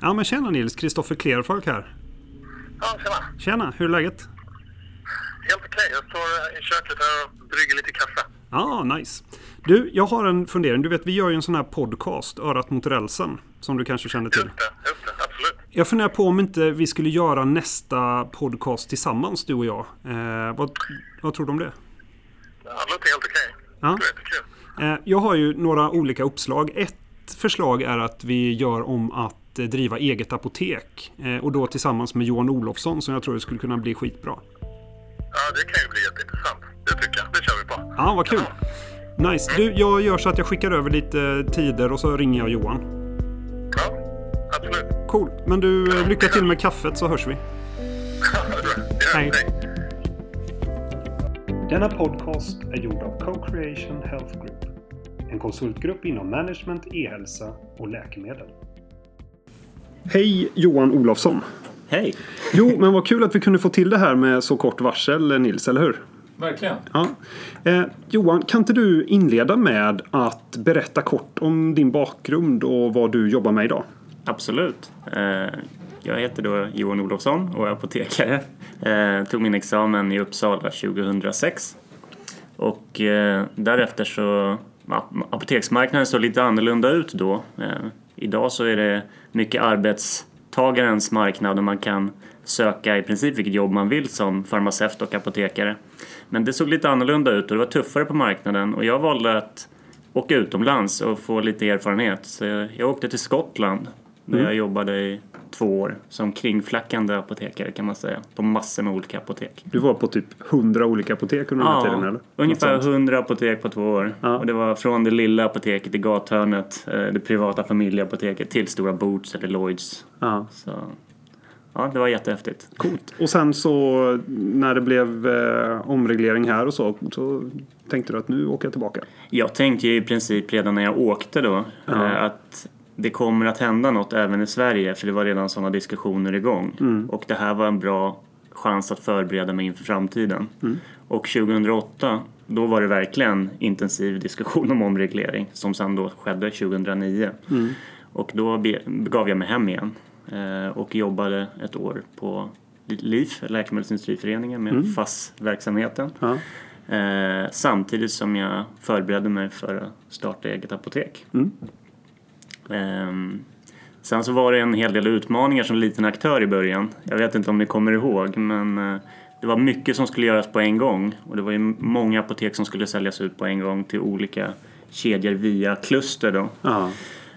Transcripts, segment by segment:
Ja men tjena Nils, Kristoffer Klerfolk här. Ja, tjena. Tjena, hur är läget? Helt okej. Jag står i köket här och brygger lite kaffe. Ja, nice. Du, jag har en fundering. Du vet, vi gör ju en sån här podcast, Örat mot rälsen, som du kanske känner till. Just det, just det. Absolut. Jag funderar på om inte vi skulle göra nästa podcast tillsammans, du och jag. Eh, vad, vad tror du om det? Ja, det låter helt okej. Ja. Det är. Eh, jag har ju några olika uppslag. Ett förslag är att vi gör om att eh, driva eget apotek. Eh, och då tillsammans med Johan Olofsson som jag tror det skulle kunna bli skitbra. Ja, det kan ju bli jätteintressant. Det tycker jag. Det kör vi på. Ja, vad kul. Nice. Du, jag gör så att jag skickar över lite tider och så ringer jag Johan. Ja, absolut. Cool. Men du, eh, lycka till med kaffet så hörs vi. Hej. Denna podcast är gjord av Co-Creation Health Group. En konsultgrupp inom management, e-hälsa och läkemedel. Hej Johan Olofsson. Hej! Jo, men vad kul att vi kunde få till det här med så kort varsel Nils, eller hur? Verkligen. Ja. Eh, Johan, kan inte du inleda med att berätta kort om din bakgrund och vad du jobbar med idag? Absolut. Eh, Jag heter då Johan Olofsson och är apotekare. Eh, Tog min examen i Uppsala 2006. Och eh, därefter så... Apoteksmarknaden såg lite annorlunda ut då. Idag så är det mycket arbetstagarens marknad och man kan söka i princip vilket jobb man vill som farmaceut och apotekare. Men det såg lite annorlunda ut och det var tuffare på marknaden och jag valde att åka utomlands och få lite erfarenhet. Så jag, åkte till Skottland där jag jobbade i två år som kringflackande apotekare kan man säga. På massor med olika apotek. Du var på typ 100 olika apotek under den här tiden eller? ungefär. 100 apotek på två år. Ja. Och det var från det lilla apoteket i gathörnet, eh, det privata familjeapoteket till stora Boots eller Lloyds. Ja. Så ja, det var jättehäftigt. Coolt. Och sen så när det blev eh, omreglering här och så, så tänkte du att nu åker jag tillbaka. Jag tänkte ju i princip redan när jag åkte då Ja. eh, att det kommer att hända något även i Sverige för det var redan sådana diskussioner igång. Mm. Och det här var en bra chans att förbereda mig inför framtiden. Mm. Och 2008 då var det verkligen intensiv diskussion om omreglering som sen då skedde 2009. Mm. Och då begav jag mig hem igen eh, och jobbade ett år på LIF, Läkemedelsindustriföreningen med Mm. FASS-verksamheten. Ja. Eh, samtidigt som jag förberedde mig för att starta eget apotek. Mm. Ehm, sen så var det en hel del utmaningar som liten aktör i början. Jag vet inte om ni kommer ihåg men eh, det var mycket som skulle göras på en gång och det var ju många apotek som skulle säljas ut på en gång till olika kedjor via kluster då. Ja.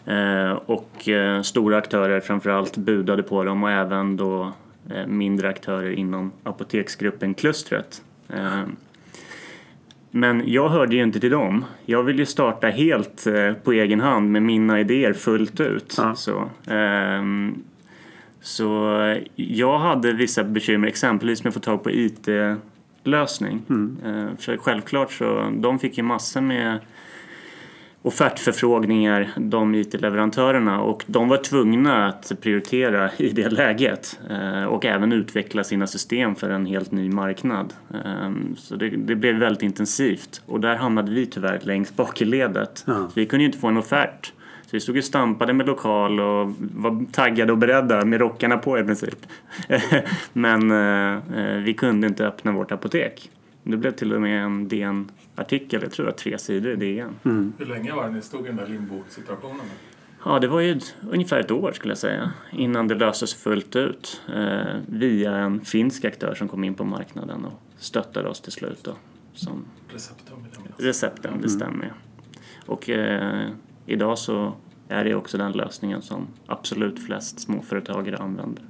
Eh, och eh, stora aktörer framförallt budade på dem och även då eh, mindre aktörer inom apoteksgruppen klustret. Men jag hörde ju inte till dem. Jag ville ju starta helt eh, på egen hand med mina idéer fullt ut. Ja. Så, ehm, så jag hade vissa bekymmer, exempelvis med att få tag på IT-lösning. Eh, för självklart så, de fick ju massor med offertförfrågningar, de IT-leverantörerna och de var tvungna att prioritera i det läget eh, och även utveckla sina system för en helt ny marknad. Eh, Så det, det blev väldigt intensivt och där hamnade vi tyvärr längst bak i ledet. Ja. Vi kunde ju inte få en offert. Så vi stod och stampade med lokal och var taggade och beredda med rockarna på i princip. Men eh, eh, vi kunde inte öppna vårt apotek. Det blev till och med en DN-artikel, jag tror det var tre sidor i DN. Hur länge var det ni stod i den där limbo-situationen? Ja, det var ju ett- ungefär ett år skulle jag säga innan det löstes fullt ut eh, via en finsk aktör som kom in på marknaden och stöttade oss till slut då, som minnas. recepten, det stämmer. Och eh, idag så är det också den lösningen som absolut flest småföretagare använder.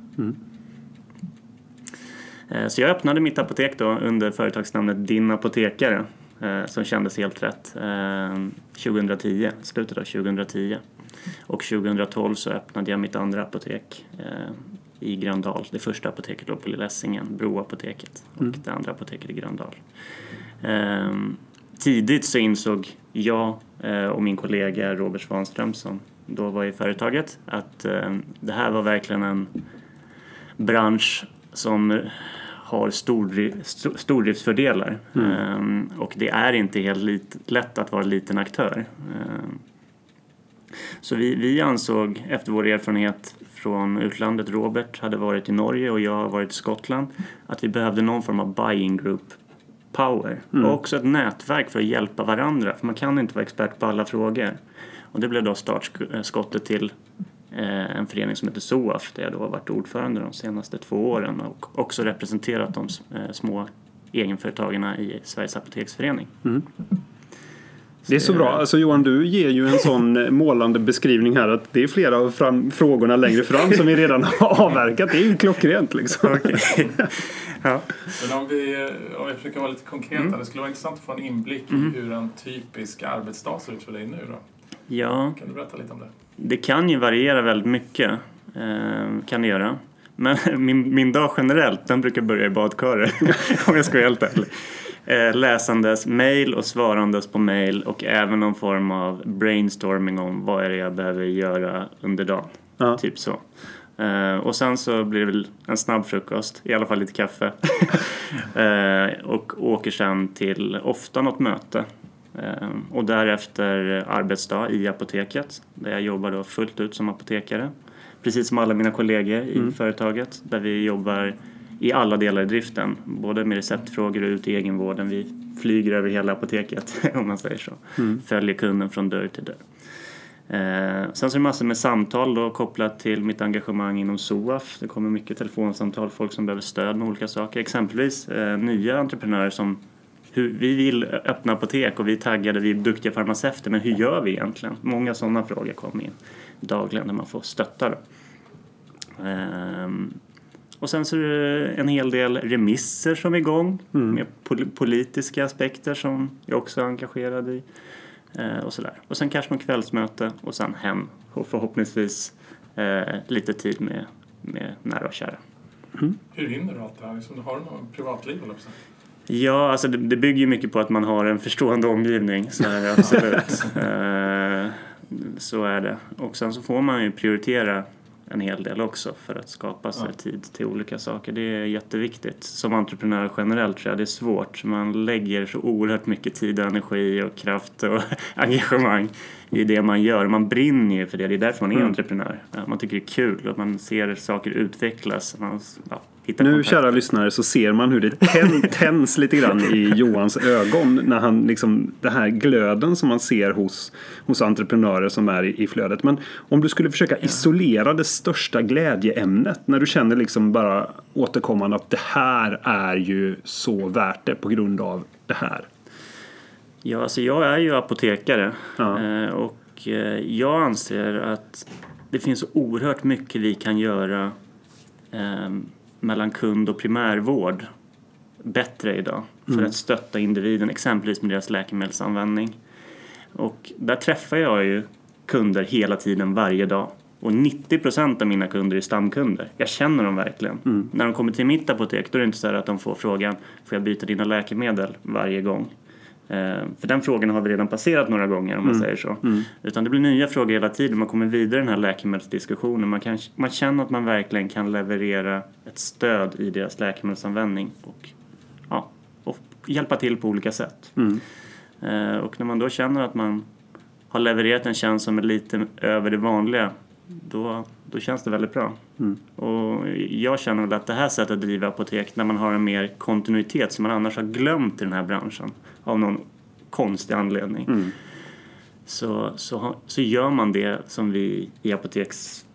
Eh, Så jag öppnade mitt apotek då under företagsnamnet Din Apotekare som kändes helt rätt eh, 2010, slutet av 2010. Och 2012 så öppnade jag mitt andra apotek eh, i Gröndal. Det första apoteket låg på Lilla Essingen, Broapoteket och det andra apoteket i Gröndal. Tidigt så insåg jag eh, och min kollega Robert Svanström som då var i företaget att eh, det här var verkligen en bransch som har stordri- st- stordriftsfördelar. Ehm, och det är inte helt lätt att vara liten aktör. Ehm, så vi, vi ansåg efter vår erfarenhet från utlandet, Robert, hade varit i Norge och jag har varit i Skottland. Att vi behövde någon form av buying group power. Och också ett nätverk för att hjälpa varandra. För man kan inte vara expert på alla frågor. Och det blev då startskottet till eh, en förening som heter SOAF där jag då har varit ordförande de senaste två åren och också representerat de eh, små egenföretagarna i Sveriges Apoteksförening. Det är så bra. Alltså Johan, du ger ju en sån målande beskrivning här att det är flera av fram, frågorna längre fram som vi redan har avverkat. Det är ju klockrent liksom. Ja. Men om vi, om vi försöker vara lite konkreta, det skulle vara intressant att få en inblick i hur en typisk arbetsdag ser ut för dig nu då. ja, Kan du berätta lite om det? Det kan ju variera väldigt mycket. Eh, kan det göra. Men min, min dag generellt, den brukar börja i badkaret. om jag ska vara helt ärlig. Eh, läsandes mail och svarandes på mail och även någon form av brainstorming om vad är det jag behöver göra under dagen. Ja. Typ så. Eh, och sen så blir det väl en snabb frukost, i alla fall lite kaffe. eh, och åker sen till ofta något möte. Eh, och därefter arbetsdag i apoteket där jag jobbar då fullt ut som apotekare. Precis som alla mina kollegor i företaget där vi jobbar i alla delar i driften. Både med receptfrågor och ut i egenvården. Vi flyger över hela apoteket om man säger så. Följer kunden från dörr till dörr. Eh, sen så är det massor med samtal då kopplat till mitt engagemang inom SOAF. Det kommer mycket telefonsamtal, folk som behöver stöd med olika saker. Exempelvis eh, nya entreprenörer som hur, vi vill öppna apotek och vi är taggade, vi är duktiga farmaceuter, men hur gör vi egentligen? Många sådana frågor kommer in dagligen när man får stötta. Då. Ehm, och sen så är det en hel del remisser som är igång med pol- politiska aspekter som jag också är engagerad i. Eh, och sådär. Och sen kanske något kvällsmöte och sen hem och förhoppningsvis eh, lite tid med, med nära och kära. Hur hinner du allt det här? Liksom, har du något privatliv eller så? Ja, alltså det, det bygger ju mycket på att man har en förstående omgivning. Så är det absolut. Eh, så är det. Och sen så får man ju prioritera en hel del också för att skapa sig tid till olika saker. Det är jätteviktigt. Som entreprenör generellt tror jag det är svårt. Man lägger så oerhört mycket tid, och energi och kraft och engagemang i det man gör. Man brinner ju för det. Det är därför man är entreprenör. Ja, Man tycker det är kul och man ser saker utvecklas. Man ja, Nu kära lyssnare så ser man hur det tän, tänds lite grann i Johans ögon när han liksom det här glöden som man ser hos, hos entreprenörer som är i, i flödet. Men om du skulle försöka isolera det största glädjeämnet när du känner liksom bara återkommande att det här är ju så värt det på grund av det här. Ja, alltså jag är ju apotekare Ja. eh, och eh, jag anser att det finns oerhört mycket vi kan göra eh, mellan kund och primärvård bättre idag för att stötta individen, exempelvis med deras läkemedelsanvändning. Och där träffar jag ju kunder hela tiden, varje dag. Och 90% av mina kunder är stamkunder. Jag känner dem verkligen. När de kommer till mitt apotek då är det inte så att de får frågan Får jag byta dina läkemedel varje gång? Eh, för den frågan har vi redan passerat några gånger om man säger så. Utan det blir nya frågor hela tiden. Man kommer vidare i den här läkemedelsdiskussionen. Man, kan, man känner att man verkligen kan leverera ett stöd i deras läkemedelsanvändning. Och, ja, och hjälpa till på olika sätt. Eh, och när man då känner att man har levererat en tjänst som är lite över det vanliga då, då känns det väldigt bra. Och jag känner väl att det här sättet att driva apotek när man har en mer kontinuitet som man annars har glömt i den här branschen av någon konstig anledning. Så, så, ha- så gör man det som vi i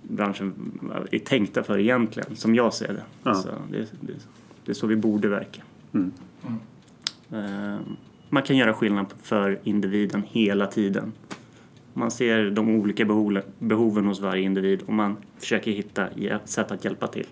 apoteksbranschen är tänkta för egentligen, som jag ser det. Ja. Så det, det, det är så vi borde verka. Eh, Man kan göra skillnad för individen hela tiden. Man ser de olika behoven, behoven hos varje individ och man försöker hitta sätt att hjälpa till.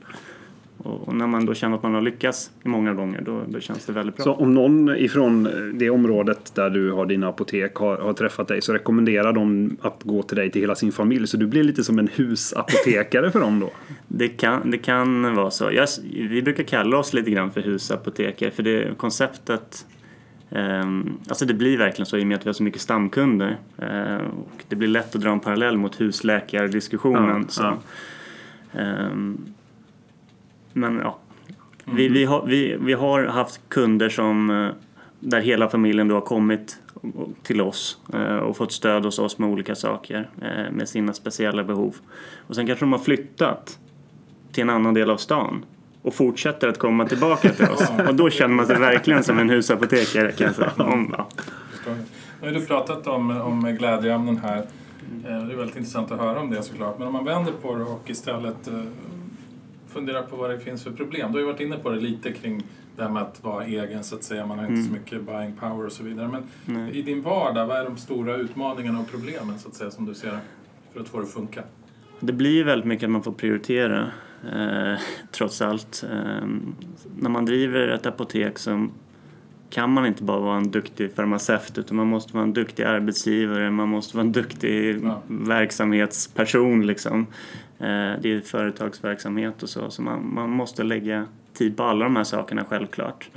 Och när man då känner att man har lyckats många gånger då, då känns det väldigt bra. Så om någon ifrån det området där du har dina apotek har, har träffat dig så rekommenderar de att gå till dig till hela sin familj. Så du blir lite som en husapotekare för dem då? Det kan, det kan vara så. Jag, vi brukar kalla oss lite grann för husapotekare för det konceptet ehm, alltså det blir verkligen så i och med att vi har så mycket stamkunder. Eh, och det blir lätt att dra en parallell mot husläkardiskussionen. Ja, så. ja. Ehm, men ja, vi, vi, har, vi, vi har haft kunder som eh, där hela familjen då har kommit till oss eh, och fått stöd hos oss med olika saker eh, med sina speciella behov. Och sen kanske de har flyttat till en annan del av stan och fortsätter att komma tillbaka till oss. Och då känner man sig verkligen som en husapotekare kan jag säga. Om, ja. Nu har du pratat om, om glädjeämnen här. Det är väldigt intressant att höra om det såklart. Men om man vänder på det och istället funderar på vad det finns för problem. Du har ju varit inne på det lite kring det här med att vara egen så att säga. Man har inte så mycket buying power och så vidare. Men Nej. i din vardag, vad är de stora utmaningarna och problemen så att säga som du ser för att få det att funka? Det blir väldigt mycket att man får prioritera eh, trots allt. Eh, när man driver ett apotek så kan man inte bara vara en duktig farmaceut utan man måste vara en duktig arbetsgivare, man måste vara en duktig Ja. verksamhetsperson liksom. Eh, det är företagsverksamhet och så, så man, man måste lägga tid på alla de här sakerna självklart.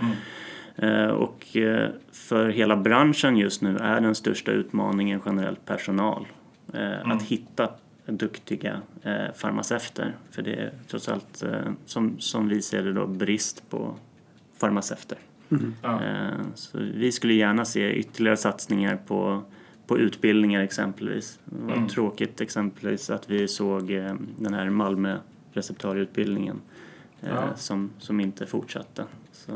Eh, Och eh, för hela branschen just nu är den största utmaningen generellt personal. Eh, Att hitta duktiga farmaceuter. För det är trots allt, som, som vi ser det då, brist på farmaceuter. Eh, Så vi skulle gärna se ytterligare satsningar på, på utbildningar exempelvis. Det var Mm. tråkigt exempelvis att vi såg eh, den här Malmö receptarieutbildningen eh, Ja. som, som inte fortsatte. Så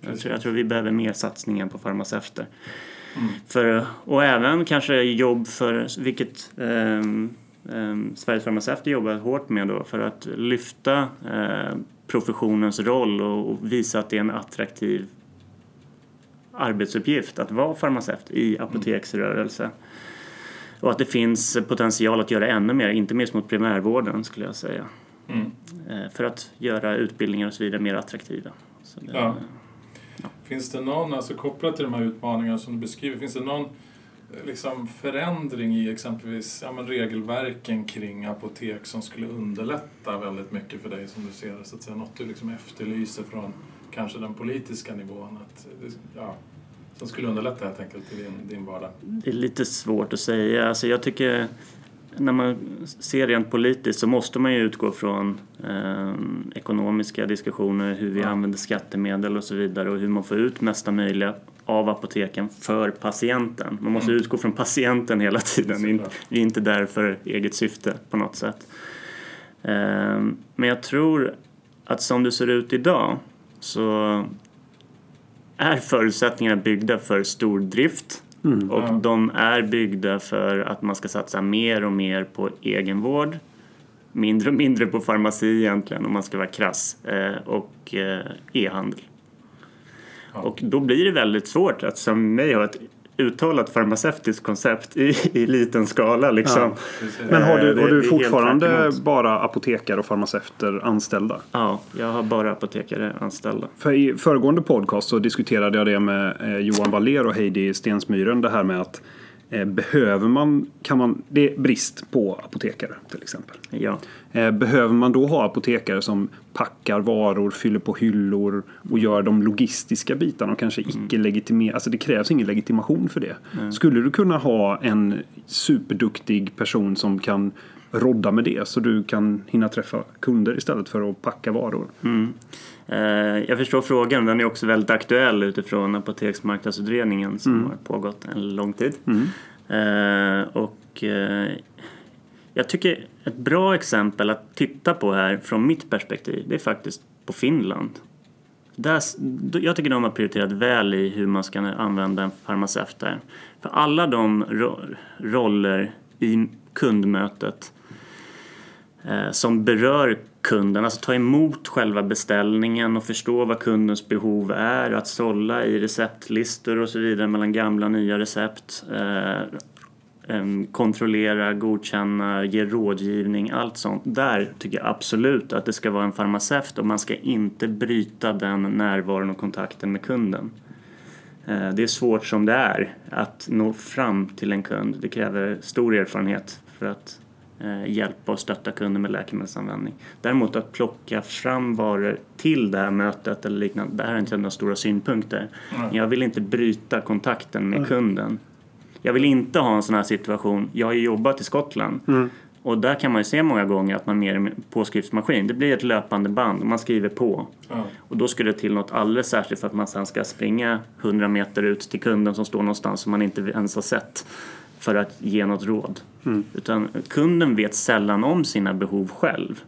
jag, tror, jag tror vi behöver mer satsningar på farmaceuter. Mm. För, och även kanske jobb för, vilket ehm, ehm, Sveriges farmaceuter jobbar hårt med då, för att lyfta eh, professionens roll och, och visa att det är en attraktiv arbetsuppgift att vara farmaceut i apoteksrörelse. Och att det finns potential att göra ännu mer, inte minst mot primärvården skulle jag säga. Mm. Eh, För att göra utbildningar och så vidare mer attraktiva. Det, Ja. Finns det någon, alltså kopplat till de här utmaningarna som du beskriver, finns det någon eh, liksom förändring i exempelvis ja, men regelverken kring apotek som skulle underlätta väldigt mycket för dig som du ser det? Så att säga, något du liksom efterlyser från kanske den politiska nivån? Att, ja, som skulle underlätta helt enkelt i din, din vardag? Det är lite svårt att säga. Alltså jag tycker när man ser rent politiskt så måste man ju utgå från eh, ekonomiska diskussioner, hur vi Ja. använder skattemedel och så vidare och hur man får ut mesta möjliga av apoteken för patienten. Man måste Mm. utgå från patienten hela tiden. Vi är inte där för eget syfte på något sätt. Eh, men jag tror att som det ser ut idag så är förutsättningarna byggda för stordrift och Ja. de är byggda för att man ska satsa mer och mer på egenvård. Mindre och mindre på farmaci egentligen om man ska vara krass. Eh, och eh, e-handel. Ja. Och då blir det väldigt svårt att som mig ha ett uttalat farmaceutiskt koncept i, i liten skala liksom. Ja. Men har Eh, du, det- har du fortfarande bara apotekare och farmaceuter anställda? Ja, jag har bara apotekare anställda. För i föregående podcast så diskuterade jag det med eh, Johan Waller och Heidi Stensmyren. Det här med att eh, behöver man, kan man, det är brist på apotekare till exempel. Ja. Eh, behöver man då ha apotekare som packar varor, fyller på hyllor och gör de logistiska bitarna och kanske icke legitimerar, alltså det krävs ingen legitimation för det. Skulle du kunna ha en superduktig person som kan rodda med det så du kan hinna träffa kunder istället för att packa varor? Eh, Jag förstår frågan. Den är också väldigt aktuell utifrån apoteksmarknadsutredningen som har pågått en lång tid. Eh, Och eh, jag tycker ett bra exempel att titta på här från mitt perspektiv det är faktiskt på Finland. Där, jag tycker de har prioriterat väl i hur man ska använda en farmaceut där. För alla de ro- roller i kundmötet Eh, som berör kunden, alltså ta emot själva beställningen och förstå vad kundens behov är, att sålla i receptlistor och så vidare mellan gamla och nya recept, eh, kontrollera, godkänna, ge rådgivning, allt sånt. Där tycker jag absolut att det ska vara en farmaceut och man ska inte bryta den närvaron och kontakten med kunden. Eh, det är svårt som det är att nå fram till en kund. Det kräver stor erfarenhet för att hjälpa och stötta kunden med läkemedelsanvändning. Däremot att plocka fram varor till det här mötet eller liknande, där har jag inte några stora synpunkter. Mm. Jag vill inte bryta kontakten med kunden. Jag vill inte ha en sån här situation. Jag har ju jobbat i Skottland Och där kan man ju se många gånger att man mer med påskriftsmaskin, det blir ett löpande band och man skriver på. Och då skulle det till något alldeles särskilt för att man sen ska springa 100 meter ut till kunden som står någonstans som man inte ens har sett för att ge något råd. Utan kunden vet sällan om sina behov själv.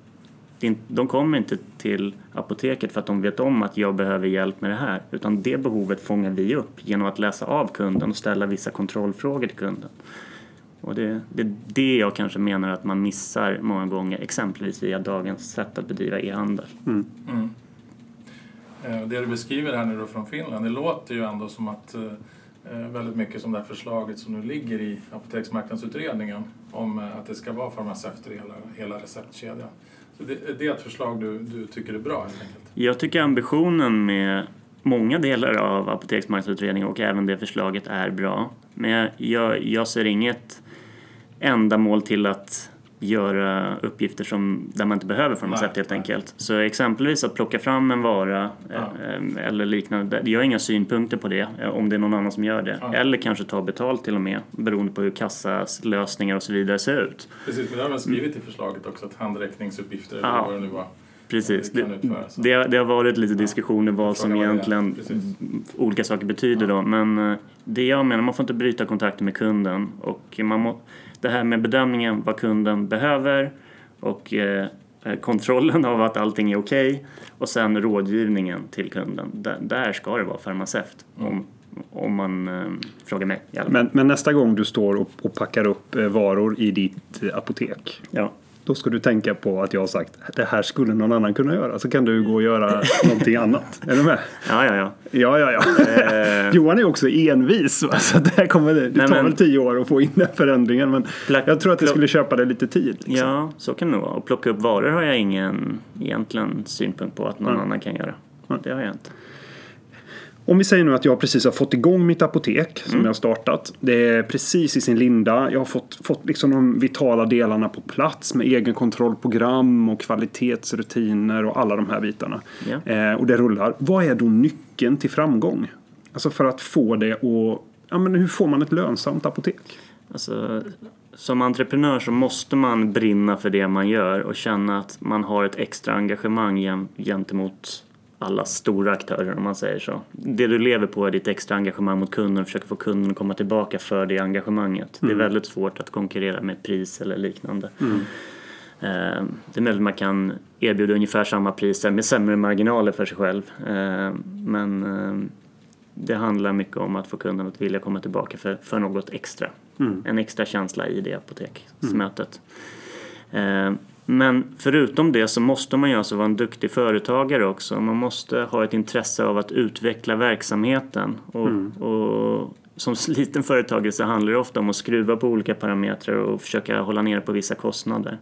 Det De kommer inte till apoteket för att de vet om att jag behöver hjälp med det här. Utan det behovet fångar vi upp genom att läsa av kunden och ställa vissa kontrollfrågor till kunden. Och det, det är det jag kanske menar att man missar många gånger, exempelvis via dagens sätt att bedriva e-handel. Eh, Det du beskriver här nu då från Finland, det låter ju ändå som att eh, Eh, väldigt mycket som det här förslaget som nu ligger i apoteksmarknadsutredningen om eh, att det ska vara farmaceuter i hela, hela receptkedjan. Så det, det är ett förslag du, du tycker är bra helt enkelt? Jag tycker ambitionen med många delar av apoteksmarknadsutredningen och även det förslaget är bra. Men jag, jag ser inget ändamål till att göra uppgifter som, där man inte behöver farmaceut helt enkelt. Så exempelvis att plocka fram en vara Ja. eh, eller liknande. Jag har inga synpunkter på det eh, om det är någon annan som gör det. Ja. Eller kanske ta betalt till och med beroende på hur kassalösningar och så vidare ser ut. Precis, men det har man skrivit i förslaget också att handräckningsuppgifter eller vad det nu var. Precis. Det Det, det, det har varit lite diskussioner vad som egentligen olika saker betyder då. Men eh, det jag menar, man får inte bryta kontakten med kunden. Och man må, det här med bedömningen vad kunden behöver och eh, eh, kontrollen av att allting är okej och sen rådgivningen till kunden. Där, där ska det vara farmaceut om, om man eh, frågar mig. Men, men nästa gång du står och, och packar upp eh, varor i ditt apotek. Ja. Då ska du tänka på att jag har sagt det här skulle någon annan kunna göra. Så kan du gå och göra någonting annat. Är du med? ja, ja, ja. Ja, ja, ja. Eh, Johan är också envis. va? Så det, här kommer, det Nej, tar men- väl tio år att få in den förändringen. Men Pla- jag tror att det skulle köpa det lite tid. Liksom. Ja, så kan det nog vara. Och plocka upp varor har jag ingen egentligen synpunkt på att någon Mm. annan kan göra. Det har jag inte. Om vi säger nu att jag precis har fått igång mitt apotek som jag har startat. Det är precis i sin linda. Jag har fått, fått liksom de vitala delarna på plats med egenkontrollprogram och kvalitetsrutiner och alla de här bitarna. Ja. Eh, och det rullar. Vad är då nyckeln till framgång? Alltså för att få det att... Ja, men hur får man ett lönsamt apotek? Alltså, som entreprenör så måste man brinna för det man gör och känna att man har ett extra engagemang gen- gentemot alla stora aktörer om man säger så. Det du lever på är ditt extra engagemang mot kunden och försöker få kunden att komma tillbaka för det engagemanget. Det är väldigt svårt att konkurrera med pris eller liknande. Eh, Det är möjligt att man kan erbjuda ungefär samma priser med sämre marginaler för sig själv. Eh, Men eh, det handlar mycket om att få kunden att vilja komma tillbaka för, för något extra. En extra känsla i det apoteksmötet. Eh, Men förutom det så måste man ju alltså vara en duktig företagare också. Man måste ha ett intresse av att utveckla verksamheten. Och, och som liten företagare så handlar det ofta om att skruva på olika parametrar och försöka hålla nere på vissa kostnader.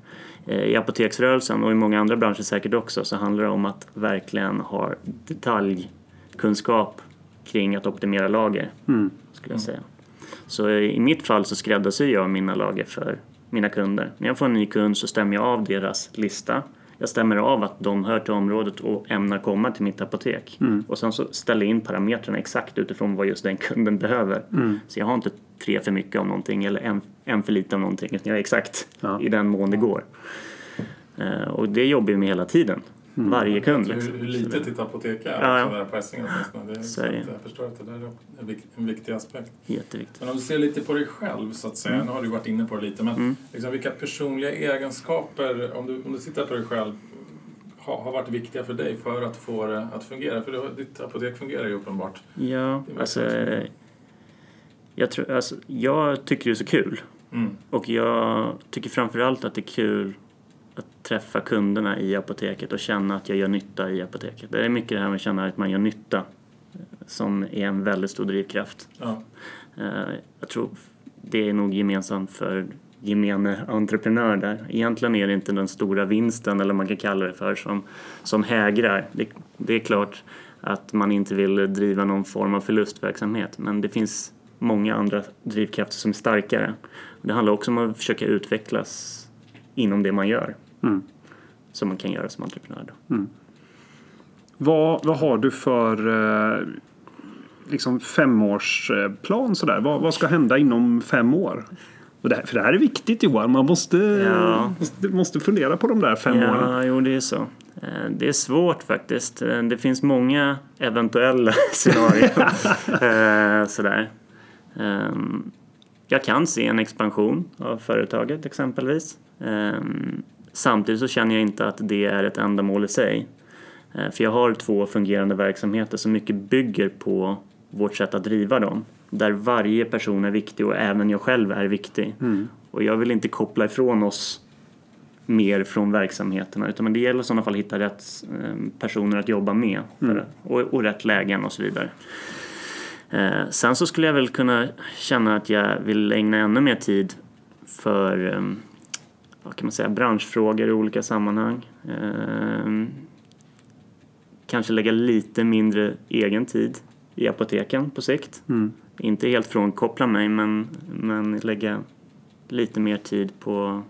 Eh, I apoteksrörelsen och i många andra branscher säkert också så handlar det om att verkligen ha detaljkunskap kring att optimera lager. Skulle jag säga. Så i mitt fall så skräddarsyr jag mina lager för mina kunder. När jag får en ny kund så stämmer jag av deras lista. Jag stämmer av att de hör till området och ämnar komma till mitt apotek. Och sen så ställer jag in parametrarna exakt utifrån vad just den kunden behöver. Så jag har inte tre för mycket av någonting eller en, en för lite av någonting. Utan jag är exakt Ja. i den mån det går. Eh, och det jobbar vi med hela tiden. Varje kund. Liksom. Hur, hur litet ditt apotek är, Ja, ja. på Essingen åtminstone. Det är, jag förstår att det där är en, vik, en viktig aspekt. Jätteviktigt. Men om du ser lite på dig själv så att säga, nu har du varit inne på det lite, men liksom, vilka personliga egenskaper, om du, om du tittar på dig själv, har, har varit viktiga för dig för att få det att fungera? För ditt apotek fungerar ju uppenbart. Ja, alltså, jag, tror, alltså, jag tycker det är så kul. Mm. Och jag tycker framförallt att det är kul att träffa kunderna i apoteket och känna att jag gör nytta i apoteket. Det är mycket det här med att känna att man gör nytta eh, som är en väldigt stor drivkraft. Ja. Eh, Jag tror det är nog gemensamt för gemene entreprenör där. Egentligen är det inte den stora vinsten eller man kan kalla det för som, som hägrar. Det, det är klart att man inte vill driva någon form av förlustverksamhet men det finns många andra drivkrafter som är starkare. Det handlar också om att försöka utvecklas inom det man gör. Mm. Som man kan göra som entreprenör. Då. Vad, vad har du för eh, liksom femårsplan sådär? Vad, vad ska hända inom fem år? Det här, för det här är viktigt Johan, man måste, Ja. måste, måste fundera på de där fem åren. Ja, jo det är så. Eh, Det är svårt faktiskt. Eh, Det finns många eventuella scenarier. Sådär. Ehm, Jag kan se en expansion av företaget exempelvis. Samtidigt så känner jag inte att det är ett ändamål i sig. Eh, För jag har två fungerande verksamheter som mycket bygger på vårt sätt att driva dem. Där varje person är viktig och även jag själv är viktig. Och jag vill inte koppla ifrån oss mer från verksamheterna utan det gäller i sådana fall att hitta rätt eh, personer att jobba med för, och, och rätt lägen och så vidare. Eh, sen så skulle jag väl kunna känna att jag vill ägna ännu mer tid för eh, vad kan man säga, branschfrågor i olika sammanhang. Eh, kanske lägga lite mindre egen tid i apoteken på sikt. Inte helt frånkoppla mig men, men lägga lite mer tid på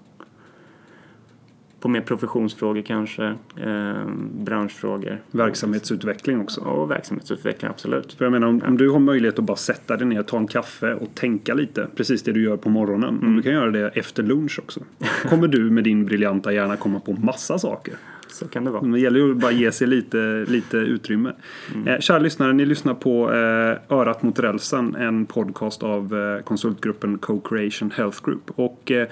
på mer professionsfrågor kanske, eh, branschfrågor Verksamhetsutveckling också. och verksamhetsutveckling absolut. För jag menar om, om du har möjlighet att bara sätta dig ner, ta en kaffe och tänka lite. Precis det du gör på morgonen. Om du kan göra det efter lunch också. Kommer du med din briljanta hjärna komma på massa saker. Så kan det vara. Men Det gäller ju att bara ge sig lite, lite utrymme. Eh, kära lyssnare, ni lyssnar på eh, Örat mot rälsen. En podcast av eh, konsultgruppen Co-Creation Health Group. Och eh,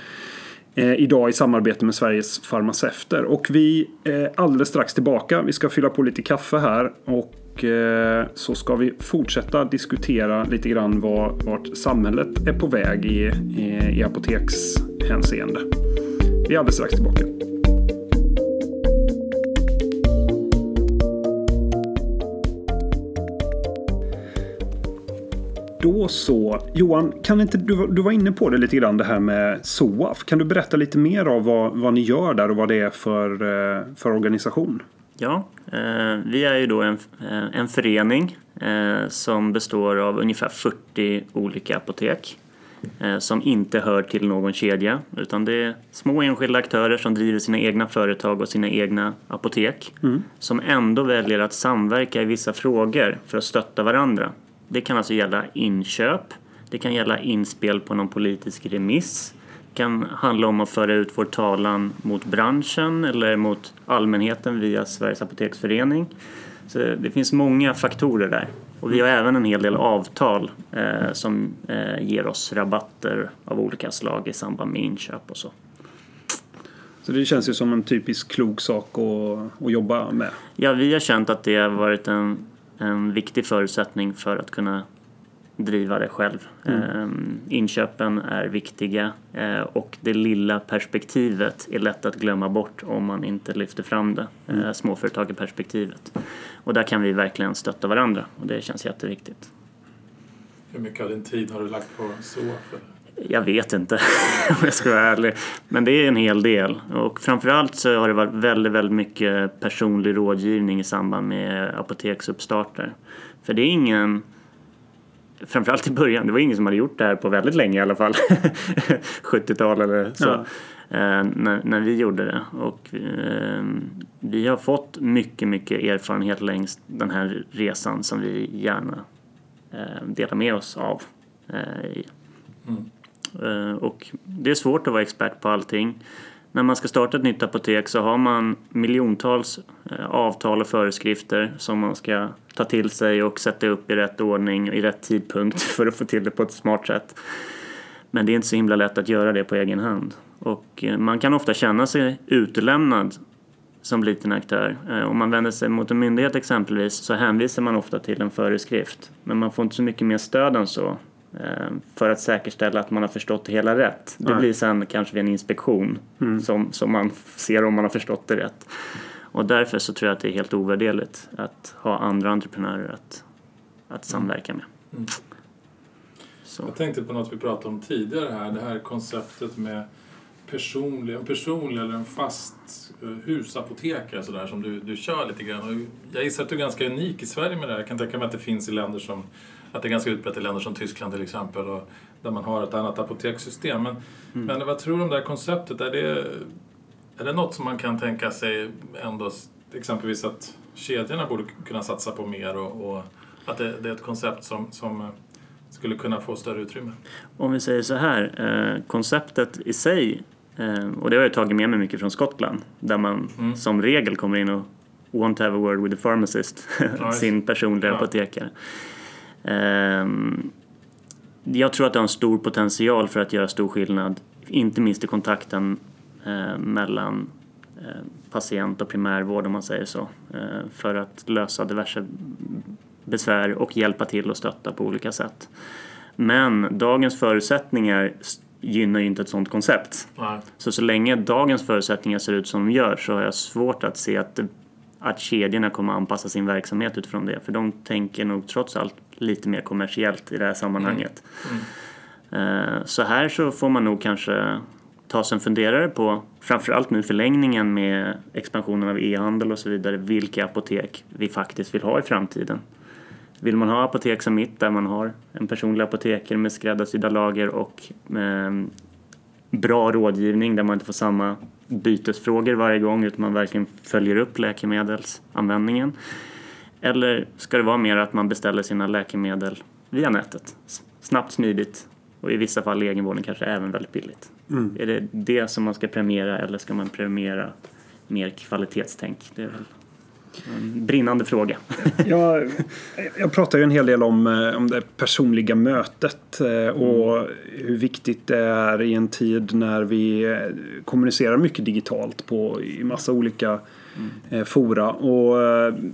Eh, idag i samarbete med Sveriges farmaceuter. Och vi är alldeles strax tillbaka. Vi ska fylla på lite kaffe här. Och eh, så ska vi fortsätta diskutera lite grann var, vart samhället är på väg i, i, i apotekshänseende. Vi är alldeles strax tillbaka. Då så. Johan, kan inte, du, du var inne på det lite grann det här med SOAF. Kan du berätta lite mer av vad, vad ni gör där och vad det är för, eh, för organisation? Ja, eh, vi är ju då en, eh, en förening eh, som består av ungefär 40 olika apotek eh, som inte hör till någon kedja utan det är små enskilda aktörer som driver sina egna företag och sina egna apotek som ändå väljer att samverka i vissa frågor för att stötta varandra. Det kan alltså gälla inköp, det kan gälla inspel på någon politisk remiss, det kan handla om att föra ut vår talan mot branschen eller mot allmänheten via Sveriges Apoteksförening. Så det finns många faktorer där. Och vi har även en hel del avtal eh, som eh, ger oss rabatter av olika slag i samband med inköp och så. Så det känns ju som en typisk klok sak att, att jobba med. Ja, vi har känt att det har varit en, en viktig förutsättning för att kunna driva det själv. Ehm, inköpen är viktiga eh, och det lilla perspektivet är lätt att glömma bort om man inte lyfter fram det, eh, småföretagarperspektivet. Och där kan vi verkligen stötta varandra och det känns jätteviktigt. Hur mycket av din tid har du lagt på SOAF? Jag vet inte om jag ska vara ärlig. Men det är en hel del. Och framförallt så har det varit väldigt, väldigt mycket personlig rådgivning i samband med apoteksuppstarter. För det är ingen Framförallt i början, det var ingen som hade gjort det här på väldigt länge i alla fall. 70-tal eller så. Ja. Eh, när, när vi gjorde det. Och eh, vi har fått mycket, mycket erfarenhet längs den här resan som vi gärna eh, delar med oss av. Eh, i. Eh, Eh, och det är svårt att vara expert på allting. När man ska starta ett nytt apotek så har man miljontals eh, avtal och föreskrifter som man ska ta till sig och sätta upp i rätt ordning i rätt tidpunkt för att få till det på ett smart sätt. Men det är inte så himla lätt att göra det på egen hand. Och eh, man kan ofta känna sig utelämnad som liten aktör. Om man vänder sig mot en myndighet exempelvis så hänvisar man ofta till en föreskrift. Men man får inte så mycket mer stöd än så för att säkerställa att man har förstått det hela rätt. Det Nej. blir sen kanske vid en inspektion som, som man ser om man har förstått det rätt. Och därför så tror jag att det är helt ovärderligt att ha andra entreprenörer att, att samverka med. Mm. Så. Jag tänkte på något vi pratade om tidigare här, det här konceptet med personlig, en personlig eller en fast eh, husapotekare sådär som du, du kör lite grann. Och jag gissar att du är ganska unik i Sverige med det här. Jag kan tänka mig att det finns i länder som, att det är ganska utbrett i länder som Tyskland till exempel och där man har ett annat apotekssystem. Men, men vad tror du om det här konceptet? Är det, är det något som man kan tänka sig ändå, exempelvis att kedjorna borde kunna satsa på mer och, och att det, det är ett koncept som, som, skulle kunna få större utrymme. Om vi säger så här, eh, konceptet i sig, eh, och det har jag tagit med mig mycket från Skottland, där man Mm. som regel kommer in och want to have a word with the pharmacist, Ja, sin personliga Ja. apotekare. Ehm, jag tror att det har en stor potential för att göra stor skillnad, inte minst i kontakten eh, mellan eh, patient och primärvård om man säger så, eh, för att lösa diverse besvär och hjälpa till och stötta på olika sätt. Men dagens förutsättningar gynnar ju inte ett sådant koncept. Nej. Så så länge dagens förutsättningar ser ut som de gör så har jag svårt att se att, att kedjorna kommer att anpassa sin verksamhet utifrån det. För de tänker nog trots allt lite mer kommersiellt i det här sammanhanget. Eh, Så här så får man nog kanske ta sig en funderare på, framförallt nu förlängningen med expansionen av e-handel och så vidare, vilka apotek vi faktiskt vill ha i framtiden. Vill man ha apotek som mitt där man har en personlig apotekare med skräddarsydda lager och eh, bra rådgivning där man inte får samma bytesfrågor varje gång utan man verkligen följer upp läkemedelsanvändningen. Eller ska det vara mer att man beställer sina läkemedel via nätet? Snabbt, smidigt och i vissa fall i egenvården kanske även väldigt billigt. Är det det som man ska premiera eller ska man premiera mer kvalitetstänk? Det är väl en brinnande fråga. Jag, jag pratar ju en hel del om, eh, om det personliga mötet eh, och hur viktigt det är i en tid när vi eh, kommunicerar mycket digitalt på i massa olika eh, fora. Och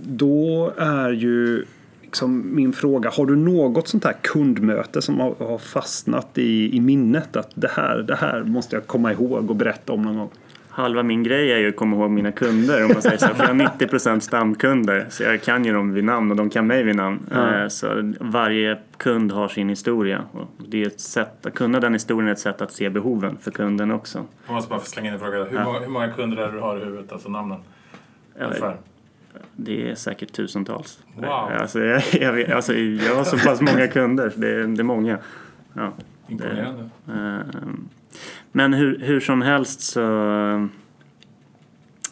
då är ju liksom min fråga, har du något sånt här kundmöte som har, har fastnat i, i minnet? Att det här, det här måste jag komma ihåg och berätta om någon gång. Halva min grej är ju att komma ihåg mina kunder om man säger så. För jag har 90% stamkunder så jag kan ju dem vid namn och de kan mig vid namn. Ja. Eh, Så varje kund har sin historia. Och det är ett sätt, att kunna den historien är ett sätt att se behoven för kunden också. Jag måste bara få slänga in en fråga. Hur, många, hur många kunder är det du har i huvudet? Alltså namnen? Ja, Ungefär. Det är säkert tusentals. Wow. Alltså, jag, jag, vet- alltså, jag har så pass många kunder, det, är- det är många. Ja. Imponerande. Ehm, Men hur, hur som helst så...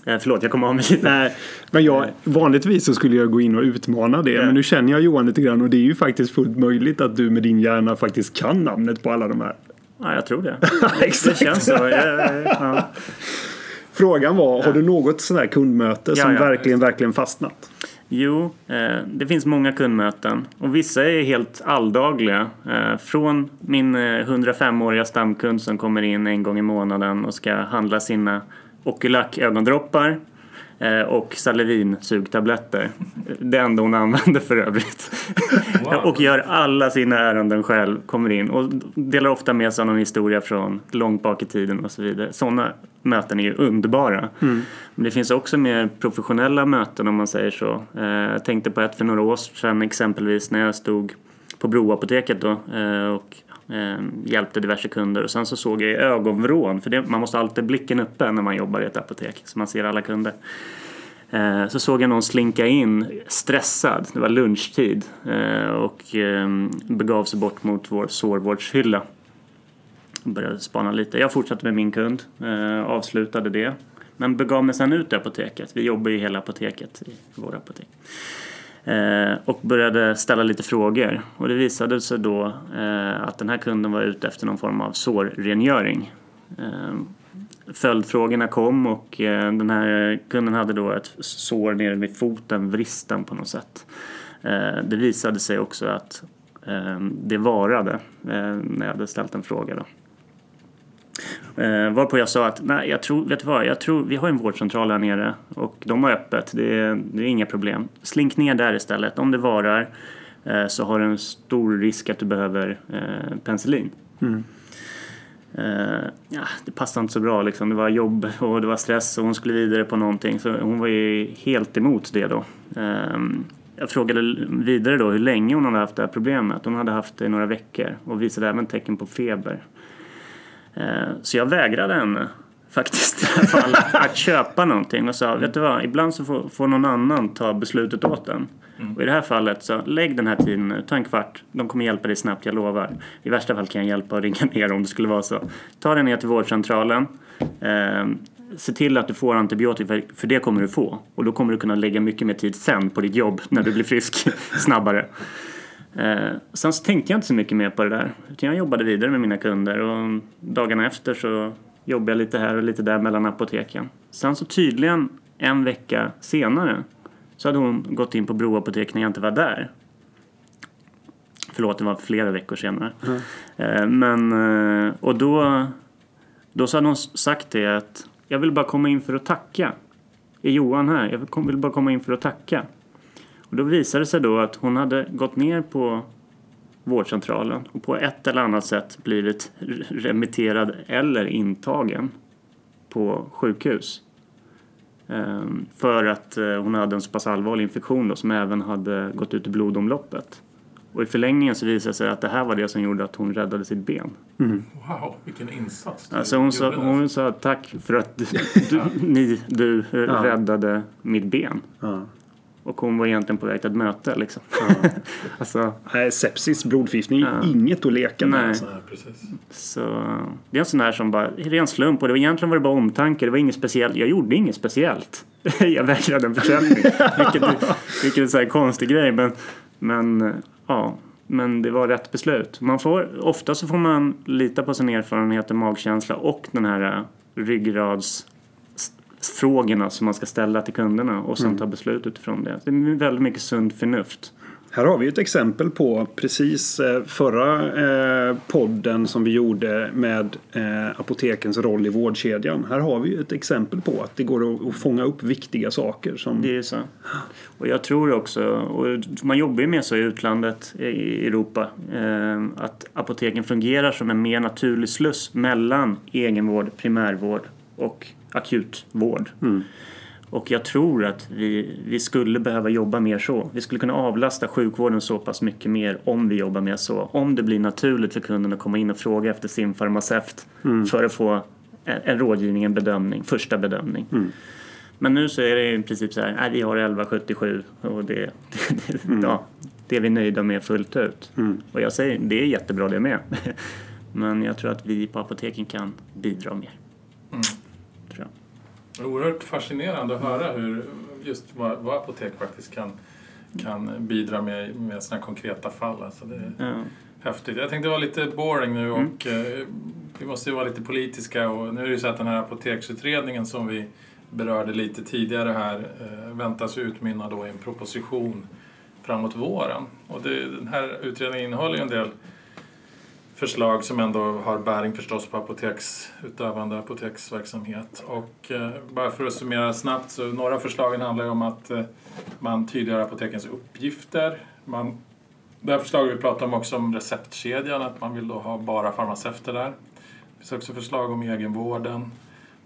Eh, Förlåt, jag kommer av mig lite. Men jag, vanligtvis så skulle jag gå in och utmana det. Ja. Men nu känner jag Johan lite grann och det är ju faktiskt fullt möjligt att du med din hjärna faktiskt kan namnet på alla de här. Ja, jag tror det. Exakt. Det känns så. Ja, ja, ja. Frågan var, har du något sådär kundmöte som verkligen, verkligen fastnat? Jo, eh, det finns många kundmöten och vissa är helt alldagliga. Eh, från min eh, 105-åriga stamkund som kommer in en gång i månaden och ska handla sina Oculac ögondroppar och Salevin sugtabletter. Det enda hon använder för övrigt. Wow. och gör alla sina ärenden själv, kommer in och delar ofta med sig av någon historia från långt bak i tiden och så vidare. Sådana möten är ju underbara. Men det finns också mer professionella möten om man säger så. Eh, Jag tänkte på ett för några år sedan exempelvis när jag stod på Broapoteket då eh, och eh, hjälpte diverse kunder och sen så såg jag i ögonvrån, för det, man måste alltid ha blicken uppe när man jobbar i ett apotek så man ser alla kunder. Eh, Så såg jag någon slinka in stressad, det var lunchtid eh, och eh, begav sig bort mot vår sårvårdshylla. Började spana lite. Jag fortsatte med min kund, eh, avslutade det. Men begav mig sen ut i apoteket. Vi jobbar ju hela apoteket i våra apotek. Eh, och började ställa lite frågor. Och det visade sig då eh, att den här kunden var ute efter någon form av sårrengöring. Eh, följdfrågorna kom och den här kunden hade då ett sår nere vid foten, vristen på något sätt. Det visade sig också att det varade när jag hade ställt en fråga. Då. Eh, varpå jag sa att nej, jag tror, vet du vad, jag tror, vi har en vårdcentral här nere och de har öppet, det är, det är inga problem. Slink ner där istället, om det varar eh, så har du en stor risk att du behöver eh, penicillin. Eh, ja, det passade inte så bra liksom. Det var jobb och det var stress och hon skulle vidare på någonting. Så hon var ju helt emot det då. Eh, jag frågade vidare då hur länge hon hade haft det här problemet. Hon hade haft det i några veckor och visade även tecken på feber. Eh, så jag vägrade henne faktiskt fall att köpa någonting och sa vet du vad, ibland så får, får någon annan ta beslutet åt den. Och i det här fallet så lägg den här tiden nu, ta en kvart, de kommer hjälpa dig snabbt, jag lovar. I värsta fall kan jag hjälpa och ringa ner om det skulle vara så. Ta dig ner till vårdcentralen. Eh, se till att du får antibiotika, för det kommer du få. Och då kommer du kunna lägga mycket mer tid sen på ditt jobb när du blir frisk snabbare. Eh, sen så tänkte jag inte så mycket mer på det där. Utan jag jobbade vidare med mina kunder och dagarna efter så jobbade jag lite här och lite där mellan apoteken. Sen så tydligen en vecka senare så hade hon gått in på Broapotek när jag inte var där. Förlåt, det var flera veckor senare. Eh, Men, eh, och då, då så hade hon sagt det att jag vill bara komma in för att tacka. Är Johan här? Jag vill- vill bara komma in för att tacka. Och då visade det sig då att hon hade gått ner på vårdcentralen och på ett eller annat sätt blivit remitterad eller intagen på sjukhus. Ehm, För att eh, hon hade en så pass allvarlig infektion då, som även hade gått ut i blodomloppet. Och i förlängningen så visade det sig att det här var det som gjorde att hon räddade sitt ben. Wow, vilken insats Alltså hon, sa, hon sa tack för att du, du, ni, du eh, räddade mitt ben. Ja. Och hon var egentligen på väg till ett möte liksom. alltså, Nej, sepsis, blodförgiftning, Ja. inget att leka med. Nej. Alltså. Så det är en sån här som bara, ren slump och det var egentligen var det bara omtanke, det var inget speciellt. Jag gjorde inget speciellt. jag vägrade en försäljning. vilket, är- vilket är en sån här konstig grej men, men ja. Men det var rätt beslut. Man får, ofta så får man lita på sin erfarenhet och magkänsla och den här eh, ryggradsfrågorna som man ska ställa till kunderna och sen ta beslut utifrån det. Det är väldigt mycket sunt förnuft. Här har vi ett exempel på precis eh, förra eh, podden som vi gjorde med eh, apotekens roll i vårdkedjan. Här har vi ett exempel på att det går att, fånga upp viktiga saker. Som, Det är så. Och jag tror också, och man jobbar ju med så i utlandet, i Europa, att apoteken fungerar som en mer naturlig sluss mellan egenvård, primärvård och akutvård. Och jag tror att vi, vi skulle behöva jobba mer så. Vi skulle kunna avlasta sjukvården så pass mycket mer om vi jobbar mer så. Om det blir naturligt för kunden att komma in och fråga efter sin farmaceut för att få en, en rådgivning, en bedömning, första bedömning. Men nu så är det i princip så här, nej, vi har 1177 och det, det, det, ja, det är vi nöjda med fullt ut. Och jag säger, det är jättebra det med. Men jag tror att vi på apoteken kan bidra mer. Tror jag. Det är oerhört fascinerande att höra hur just vad, vad apotek faktiskt kan, kan bidra med med sådana konkreta fall. Alltså det är Ja. häftigt. Jag tänkte vara lite boring nu och eh, vi måste ju vara lite politiska och nu är det ju så att den här apoteksutredningen som vi berörde lite tidigare här eh, väntas utmynna då i en proposition framåt våren. Och det, den här utredningen innehåller ju en del förslag som ändå har bäring förstås på apoteksutövande apoteksverksamhet. Och eh, bara för att summera snabbt så några av förslagen handlar ju om att eh, man tydliggör apotekens uppgifter. Man, det här förslaget vi pratar om också om receptkedjan, att man vill då ha bara farmaceuter där. Det finns också förslag om egenvården.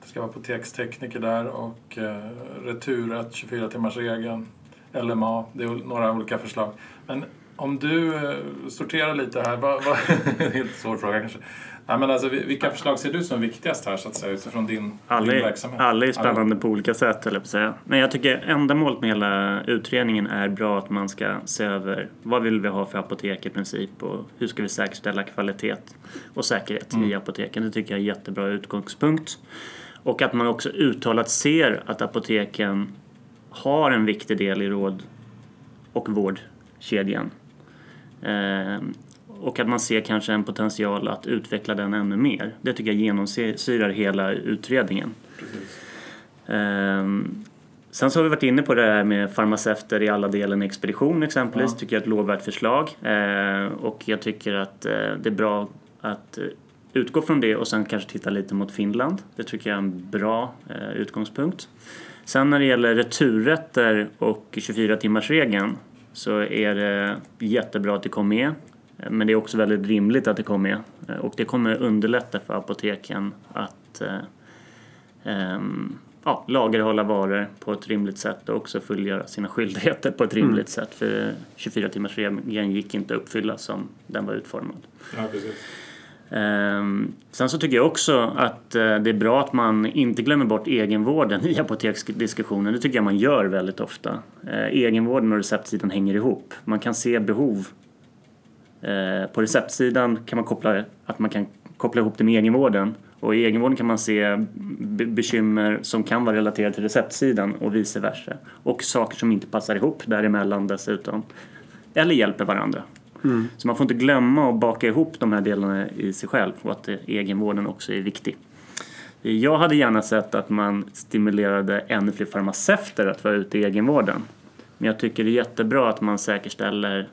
Det ska vara apotekstekniker där och eh, returet, 24-timmarsregeln, LMA. Det är några olika förslag. Men om du eh, sorterar lite här, vad, vad, helt svår fråga kanske. Nej, men alltså, vilka förslag ser du som viktigast här så att säga utifrån din, Alla din verksamhet? alla är spännande på olika sätt, höll jag säga. Men jag tycker ändamålet med hela utredningen är bra att man ska se över vad vill vi ha för apotek i princip och hur ska vi säkerställa kvalitet och säkerhet i apoteken. Det tycker jag är en jättebra utgångspunkt. Och att man också uttalat ser att apoteken har en viktig del i råd och vårdkedjan. Ehm, och att man ser kanske en potential att utveckla den ännu mer. Det tycker jag genomsyrar hela utredningen. Ehm, sen så har vi varit inne på det här med farmaceuter i alla delen i expedition exempelvis. Ja. tycker jag är ett lovvärt förslag. Ehm, och jag tycker att eh, det är bra att eh, utgå från det och sen kanske titta lite mot Finland. Det tycker jag är en bra eh, utgångspunkt. Sen när det gäller returrätter och 24-timmarsregeln så är det jättebra att det kom med. Men det är också väldigt rimligt att det kom med. Och det kommer underlätta för apoteken att eh, ehm, ja, lagerhålla varor på ett rimligt sätt och också fullgöra sina skyldigheter på ett rimligt sätt. För 24-timmarsregeln gick inte att uppfylla som den var utformad. Ja, precis. Ehm, sen så tycker jag också att eh, det är bra att man inte glömmer bort egenvården i apoteksdiskussionen. Det tycker jag man gör väldigt ofta. Eh, egenvården och receptsidan hänger ihop. Man kan se behov. Eh, på receptsidan kan man koppla att man kan koppla ihop det med egenvården. Och i egenvården kan man se bekymmer som kan vara relaterade till receptsidan och vice versa. Och saker som inte passar ihop däremellan dessutom. Eller hjälper varandra. Så man får inte glömma att baka ihop de här delarna i sig själv och att egenvården också är viktig. Jag hade gärna sett att man stimulerade ännu fler farmaceuter att vara ute i egenvården. Men jag tycker det är jättebra att man säkerställer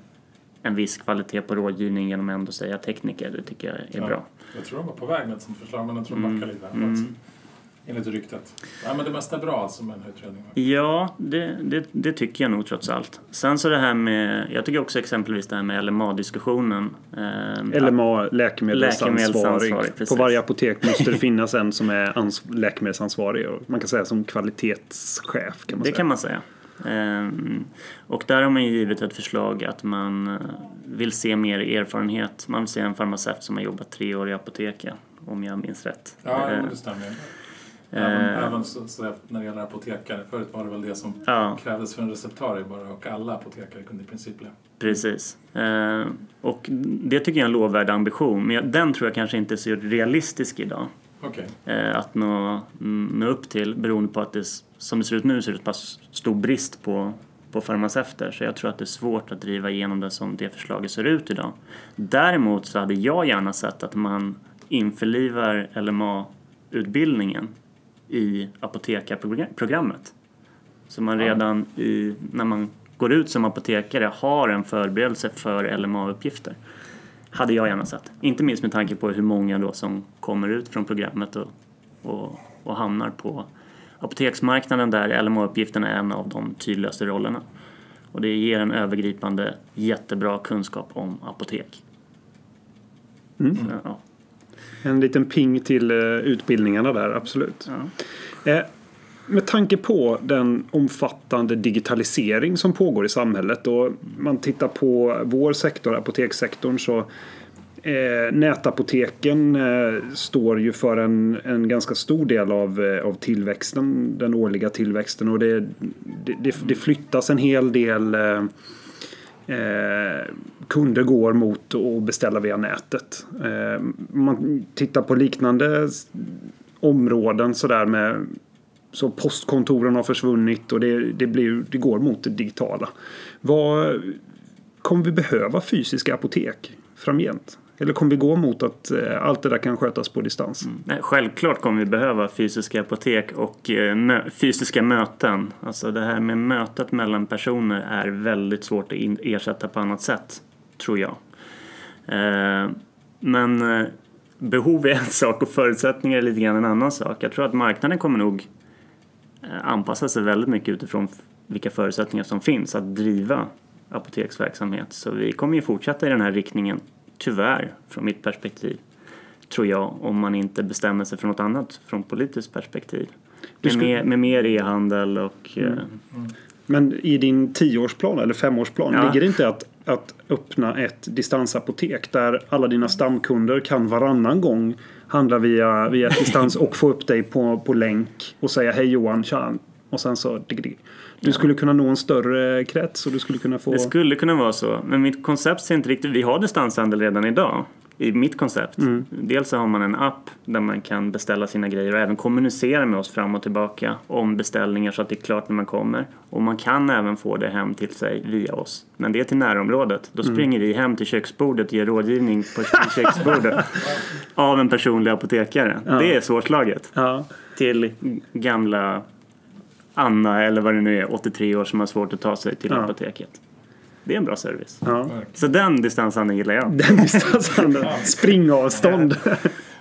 en viss kvalitet på rådgivning genom att ändå säga tekniker. Det tycker jag är Ja. bra. Jag tror de var på väg med ett sånt förslag men jag tror de Mm. backade lite. Alltså. Enligt ryktet. Ja, men det mesta är bra alltså med den här utredningen. Ja, det, det, det tycker jag nog trots allt. Sen så det här med, jag tycker också exempelvis det här med LMA-diskussionen. Eh, LMA, läkemedelsansvarig. På varje apotek måste det finnas en som är ans- läkemedelsansvarig. Och man kan säga som kvalitetschef. Kan man Det säga. kan man säga. Ehm, och där har man ju givit ett förslag att man eh, vill se mer erfarenhet. Man vill se en farmaceut som har jobbat tre år i apoteket, om jag minns rätt. Ja, Eh, jo, det stämmer. Även, eh, även så, så när det gäller apotekare. Förut var det väl det som Ja. krävdes för en receptarie bara och alla apotekare kunde i princip bli. Precis. Eh, och det tycker jag är en lovvärd ambition. Men jag, den tror jag kanske inte är så realistisk idag. Okej. eh, att nå, nå upp till beroende på att det som det ser ut nu så är det så pass stor brist på, på farmaceuter så jag tror att det är svårt att driva igenom det som det förslaget ser ut idag. Däremot så hade jag gärna sett att man införlivar LMA-utbildningen i apotekarprogrammet. Så man redan i, när man går ut som apotekare har en förberedelse för LMA-uppgifter. Hade jag gärna sett. Inte minst med tanke på hur många då som kommer ut från programmet och, och, och hamnar på apoteksmarknaden där LMA-uppgiften är en av de tydligaste rollerna. Och det ger en övergripande jättebra kunskap om apotek. Mm. Så, ja. En liten ping till eh, utbildningarna där, absolut. Ja. Eh, med tanke på den omfattande digitalisering som pågår i samhället och man tittar på vår sektor, apotekssektorn, så eh, nätapoteken eh, står ju för en, en ganska stor del av, eh, av tillväxten, den årliga tillväxten och det, det, det, det flyttas en hel del eh, kunder går mot att beställa via nätet. Eh, man tittar på liknande områden områden sådär med så postkontoren har försvunnit och det, det, blir, det går mot det digitala. Vad, kommer vi behöva fysiska apotek framgent? Eller kommer vi gå mot att eh, allt det där kan skötas på distans? Mm. självklart kommer vi behöva fysiska apotek och eh, mö- fysiska möten. Alltså det här med mötet mellan personer är väldigt svårt att ersätta på annat sätt, tror jag. Eh, men eh, behov är en sak och förutsättningar är lite grann en annan sak. Jag tror att marknaden kommer nog eh, anpassa sig väldigt mycket utifrån vilka förutsättningar som finns att driva apoteksverksamhet. Så vi kommer ju fortsätta i den här riktningen, tyvärr, från mitt perspektiv tror jag, om man inte bestämmer sig för något annat från politiskt perspektiv. Med, skulle- mer, med mer e-handel och... eh, Men i din tioårsplan eller femårsplan, Ja. ligger det inte att, att öppna ett distansapotek där alla dina stamkunder kan varannan gång handla via, via distans och få upp dig på, på länk och säga hej Johan, tja. Och sen så... dig, dig. Du skulle kunna nå en större krets och du skulle kunna få... Det skulle kunna vara så, men mitt koncept ser inte riktigt... Vi har distanshandel redan idag i mitt koncept. Dels så har man en app där man kan beställa sina grejer och även kommunicera med oss fram och tillbaka om beställningar så att det är klart när man kommer. Och man kan även få det hem till sig via oss. Men det är till närområdet. Då springer vi hem till köksbordet och ger rådgivning på köksbordet av en personlig apotekare. Det är svårslaget. Ja. till gamla Anna eller vad det nu är, 83 år som har svårt att ta sig till Ja. apoteket. Det är en bra service. ja. Så den distanshandeln gillar jag. Den distanshandeln. Springavstånd. Men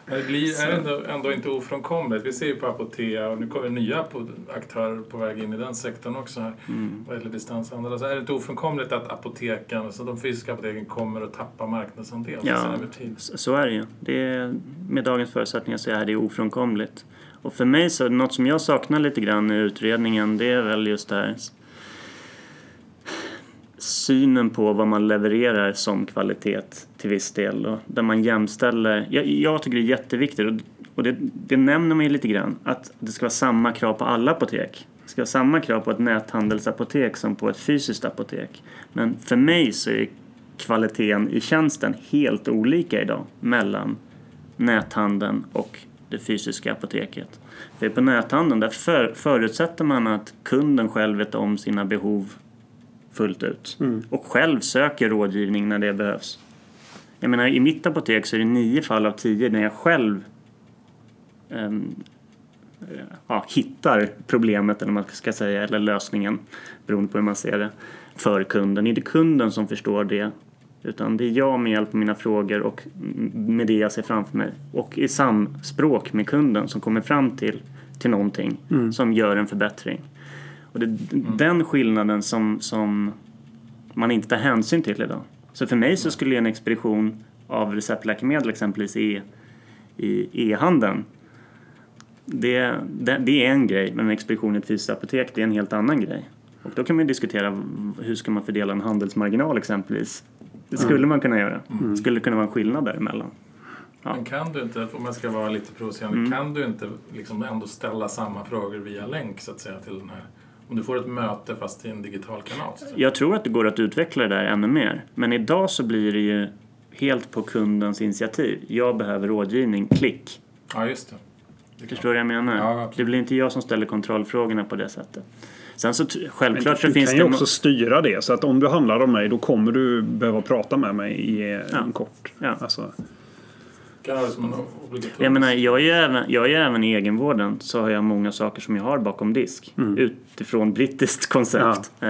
det blir, är ändå, ändå inte ofrånkomligt? Vi ser ju på Apotea och nu kommer nya på, aktörer på väg in i den sektorn också här. Vad gäller distanshandel. Alltså är det inte ofrånkomligt att apoteken, alltså de fysiska apoteken kommer att tappa marknadsandel Ja. över tid? Så är det ju. Det är, med dagens förutsättningar så är det ofrånkomligt. Och för mig så, något som jag saknar lite grann i utredningen det är väl just det här synen på vad man levererar som kvalitet till viss del. Och där man jämställer, jag, jag tycker det är jätteviktigt och, och det, det nämner man ju lite grann, att det ska vara samma krav på alla apotek. Det ska vara samma krav på ett näthandelsapotek som på ett fysiskt apotek. Men för mig så är kvaliteten i tjänsten helt olika idag mellan näthandeln och det fysiska apoteket. För på näthandeln där för, förutsätter man att kunden själv vet om sina behov fullt ut. Och själv söker rådgivning när det behövs. Jag menar, i mitt apotek så är det nio fall av tio när jag själv eh, ja, hittar problemet eller man ska säga, eller lösningen beroende på hur man ser det, för kunden. Det är inte kunden som förstår det utan det är jag med hjälp av mina frågor och med det jag ser framför mig och i samspråk med kunden som kommer fram till, till någonting som gör en förbättring. Och det är den skillnaden som, som man inte tar hänsyn till idag. Så för mig så skulle en expedition av receptläkemedel exempelvis i, i e-handeln det, det, det är en grej, men en expedition i ett fysiskt apotek det är en helt annan grej. Och då kan man ju diskutera hur ska man fördela en handelsmarginal exempelvis. Det skulle man kunna göra. Det skulle kunna vara en skillnad däremellan. Ja. Men kan du inte, om jag ska vara lite provocerande, Mm. kan du inte liksom ändå ställa samma frågor via länk så att säga till den här? Om du får ett möte fast i en digital kanal. Jag tror att det går att utveckla det där ännu mer. Men idag så blir det ju helt på kundens initiativ. Jag behöver rådgivning, klick. Ja, just det. det. Förstår du vad jag menar? Ja, det blir inte jag som ställer kontrollfrågorna på det sättet. Sen så självklart så du finns kan det... ju no- också styra det. Så att om du handlar av mig då kommer du behöva prata med mig i eh, Ja. en kort. Ja. Alltså, Kan. Jag menar, jag är ju även, jag är ju även i egenvården så har jag många saker som jag har bakom disk. Utifrån brittiskt koncept, eh,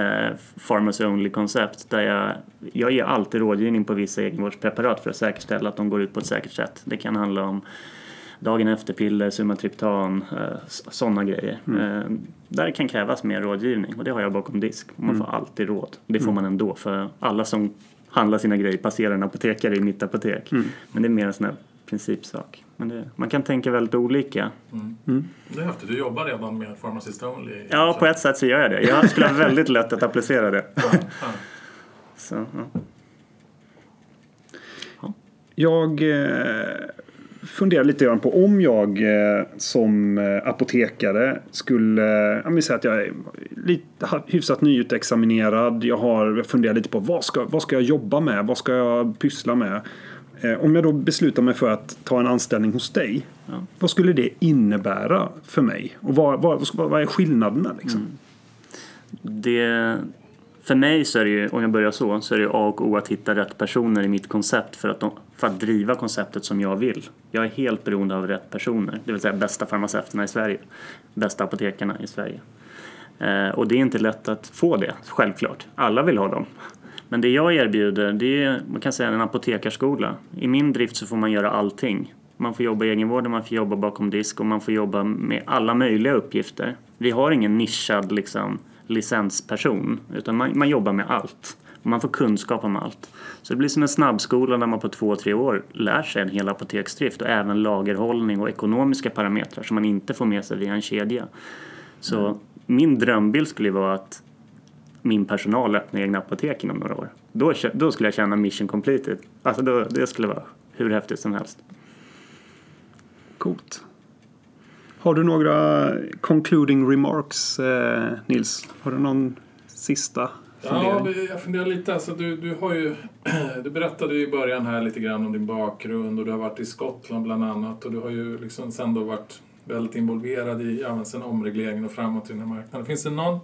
Pharmacy Only koncept. Där jag, jag ger alltid rådgivning på vissa egenvårdspreparat för att säkerställa att de går ut på ett säkert sätt. Det kan handla om dagen efter-piller, sumatriptan, eh, sådana grejer. Eh, där det kan krävas mer rådgivning och det har jag bakom disk. Man får alltid råd. Det får man ändå för alla som handlar sina grejer passerar en apotekare i mitt apotek. Men det är mer en sån här principsak. Men det, man kan tänka väldigt olika. Det är häftigt. Du jobbar redan med Pharmacist Only. Ja, på ett sätt så gör jag det. Jag skulle ha väldigt lätt att applicera det. Så, ja. Jag eh, funderar lite grann på om jag eh, som eh, apotekare skulle, jag vill säga att jag är lite, hyfsat nyutexaminerad. Jag har jag funderar lite på vad ska, vad ska jag jobba med? Vad ska jag pyssla med? Eh, om jag då beslutar mig för att ta en anställning hos dig. Ja. Vad skulle det innebära för mig? Och vad, vad, vad, är skillnaderna liksom? det, för mig så är det ju, om jag börjar så, så är det A och O att hitta rätt personer i mitt koncept för att, de, för att driva konceptet som jag vill. Jag är helt beroende av rätt personer, det vill säga bästa farmaceuterna i Sverige, bästa apotekarna i Sverige. Eh, och det är inte lätt att få det, självklart. Alla vill ha dem. Men det jag erbjuder, det är man kan säga en apotekarskola. I min drift så får man göra allting. Man får jobba i egenvården, man får jobba bakom disk och man får jobba med alla möjliga uppgifter. Vi har ingen nischad liksom, licensperson, utan man, man jobbar med allt. Man får kunskap om allt. Så det blir som en snabbskola där man på två, tre år lär sig en hel apoteksdrift och även lagerhållning och ekonomiska parametrar som man inte får med sig via en kedja. Så min drömbild skulle vara att min personal öppnar egna apotek inom några år. Då, då skulle jag känna mission completed. Alltså då, det skulle vara hur häftigt som helst. Coolt. Har du några concluding remarks, eh, Nils? Har du någon sista Ja, fundering? vi- jag funderar lite. Alltså, du, du, har ju, du berättade i början här lite grann om din bakgrund och du har varit i Skottland bland annat och du har ju liksom sen då varit väldigt involverad i ja, sen omregleringen och framåt i den här marknaden. Finns det någon,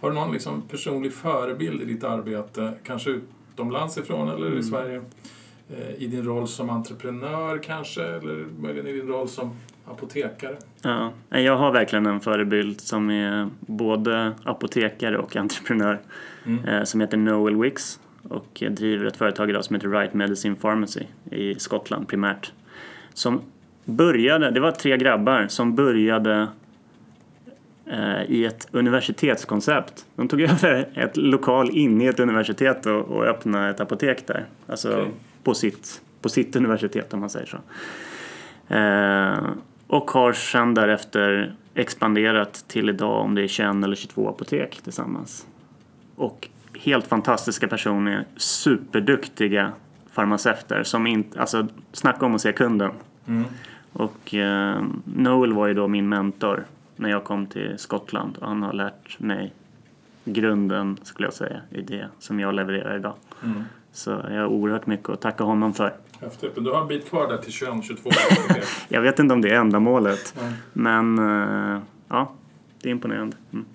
har du någon liksom personlig förebild i ditt arbete, kanske utomlands ifrån eller i Sverige? Eh, I din roll som entreprenör kanske, eller möjligen i din roll som apotekare? Ja, jag har verkligen en förebild som är både apotekare och entreprenör eh, som heter Noel Wicks och driver ett företag idag som heter Right Medicine Pharmacy i Skottland primärt. Som började, det var tre grabbar som började eh, i ett universitetskoncept. De tog över ett lokal inne i ett universitet och, och öppnade ett apotek där. Alltså Okej. på, sitt, på sitt universitet om man säger så. Och har sedan därefter expanderat till idag om det är 21 eller 22 apotek tillsammans. Och helt fantastiska personer, superduktiga farmaceuter som inte, alltså snacka om att se kunden. Och eh, Noel var ju då min mentor när jag kom till Skottland och han har lärt mig grunden skulle jag säga i det som jag levererar idag. Så jag har oerhört mycket att tacka honom för. Häftigt. Men du har en bit kvar där till 21-22 apotek. Jag vet inte om det är ändamålet Nej. men eh, ja, det är imponerande. Mm.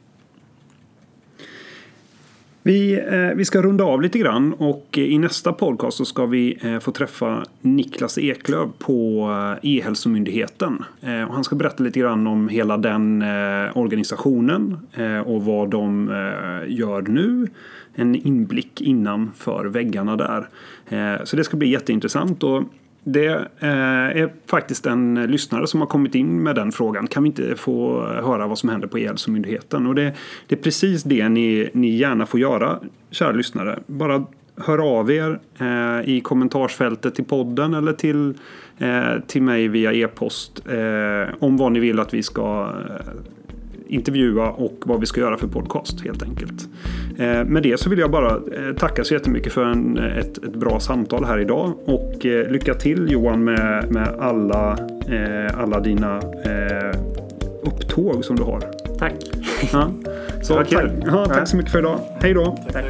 Vi, eh, vi ska runda av lite grann och eh, i nästa podcast så ska vi eh, få träffa Niklas Eklöf på eh, E-hälsomyndigheten. Eh, och han ska berätta lite grann om hela den eh, organisationen eh, och vad de eh, gör nu. En inblick innanför väggarna där. Eh, så det ska bli jätteintressant. Och det eh, är faktiskt en lyssnare som har kommit in med den frågan. Kan vi inte få höra vad som händer på E-hälsomyndigheten? Och det, det är precis det ni, ni gärna får göra, kära lyssnare. Bara hör av er eh, i kommentarsfältet till podden eller till, eh, till mig via e-post eh, om vad ni vill att vi ska eh, intervjua och vad vi ska göra för podcast helt enkelt. Eh, med det så vill jag bara eh, tacka så jättemycket för en, ett, ett bra samtal här idag och eh, lycka till Johan med, med alla, alla dina upptåg som du har. Tack. Ja. Så, tack, ja, tack så mycket för idag. Hej då! Tack.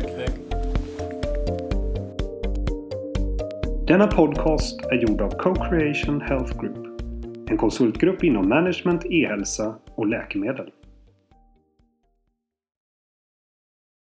Denna podcast är gjord av Co-Creation Health Group. En konsultgrupp inom management, e-hälsa och läkemedel.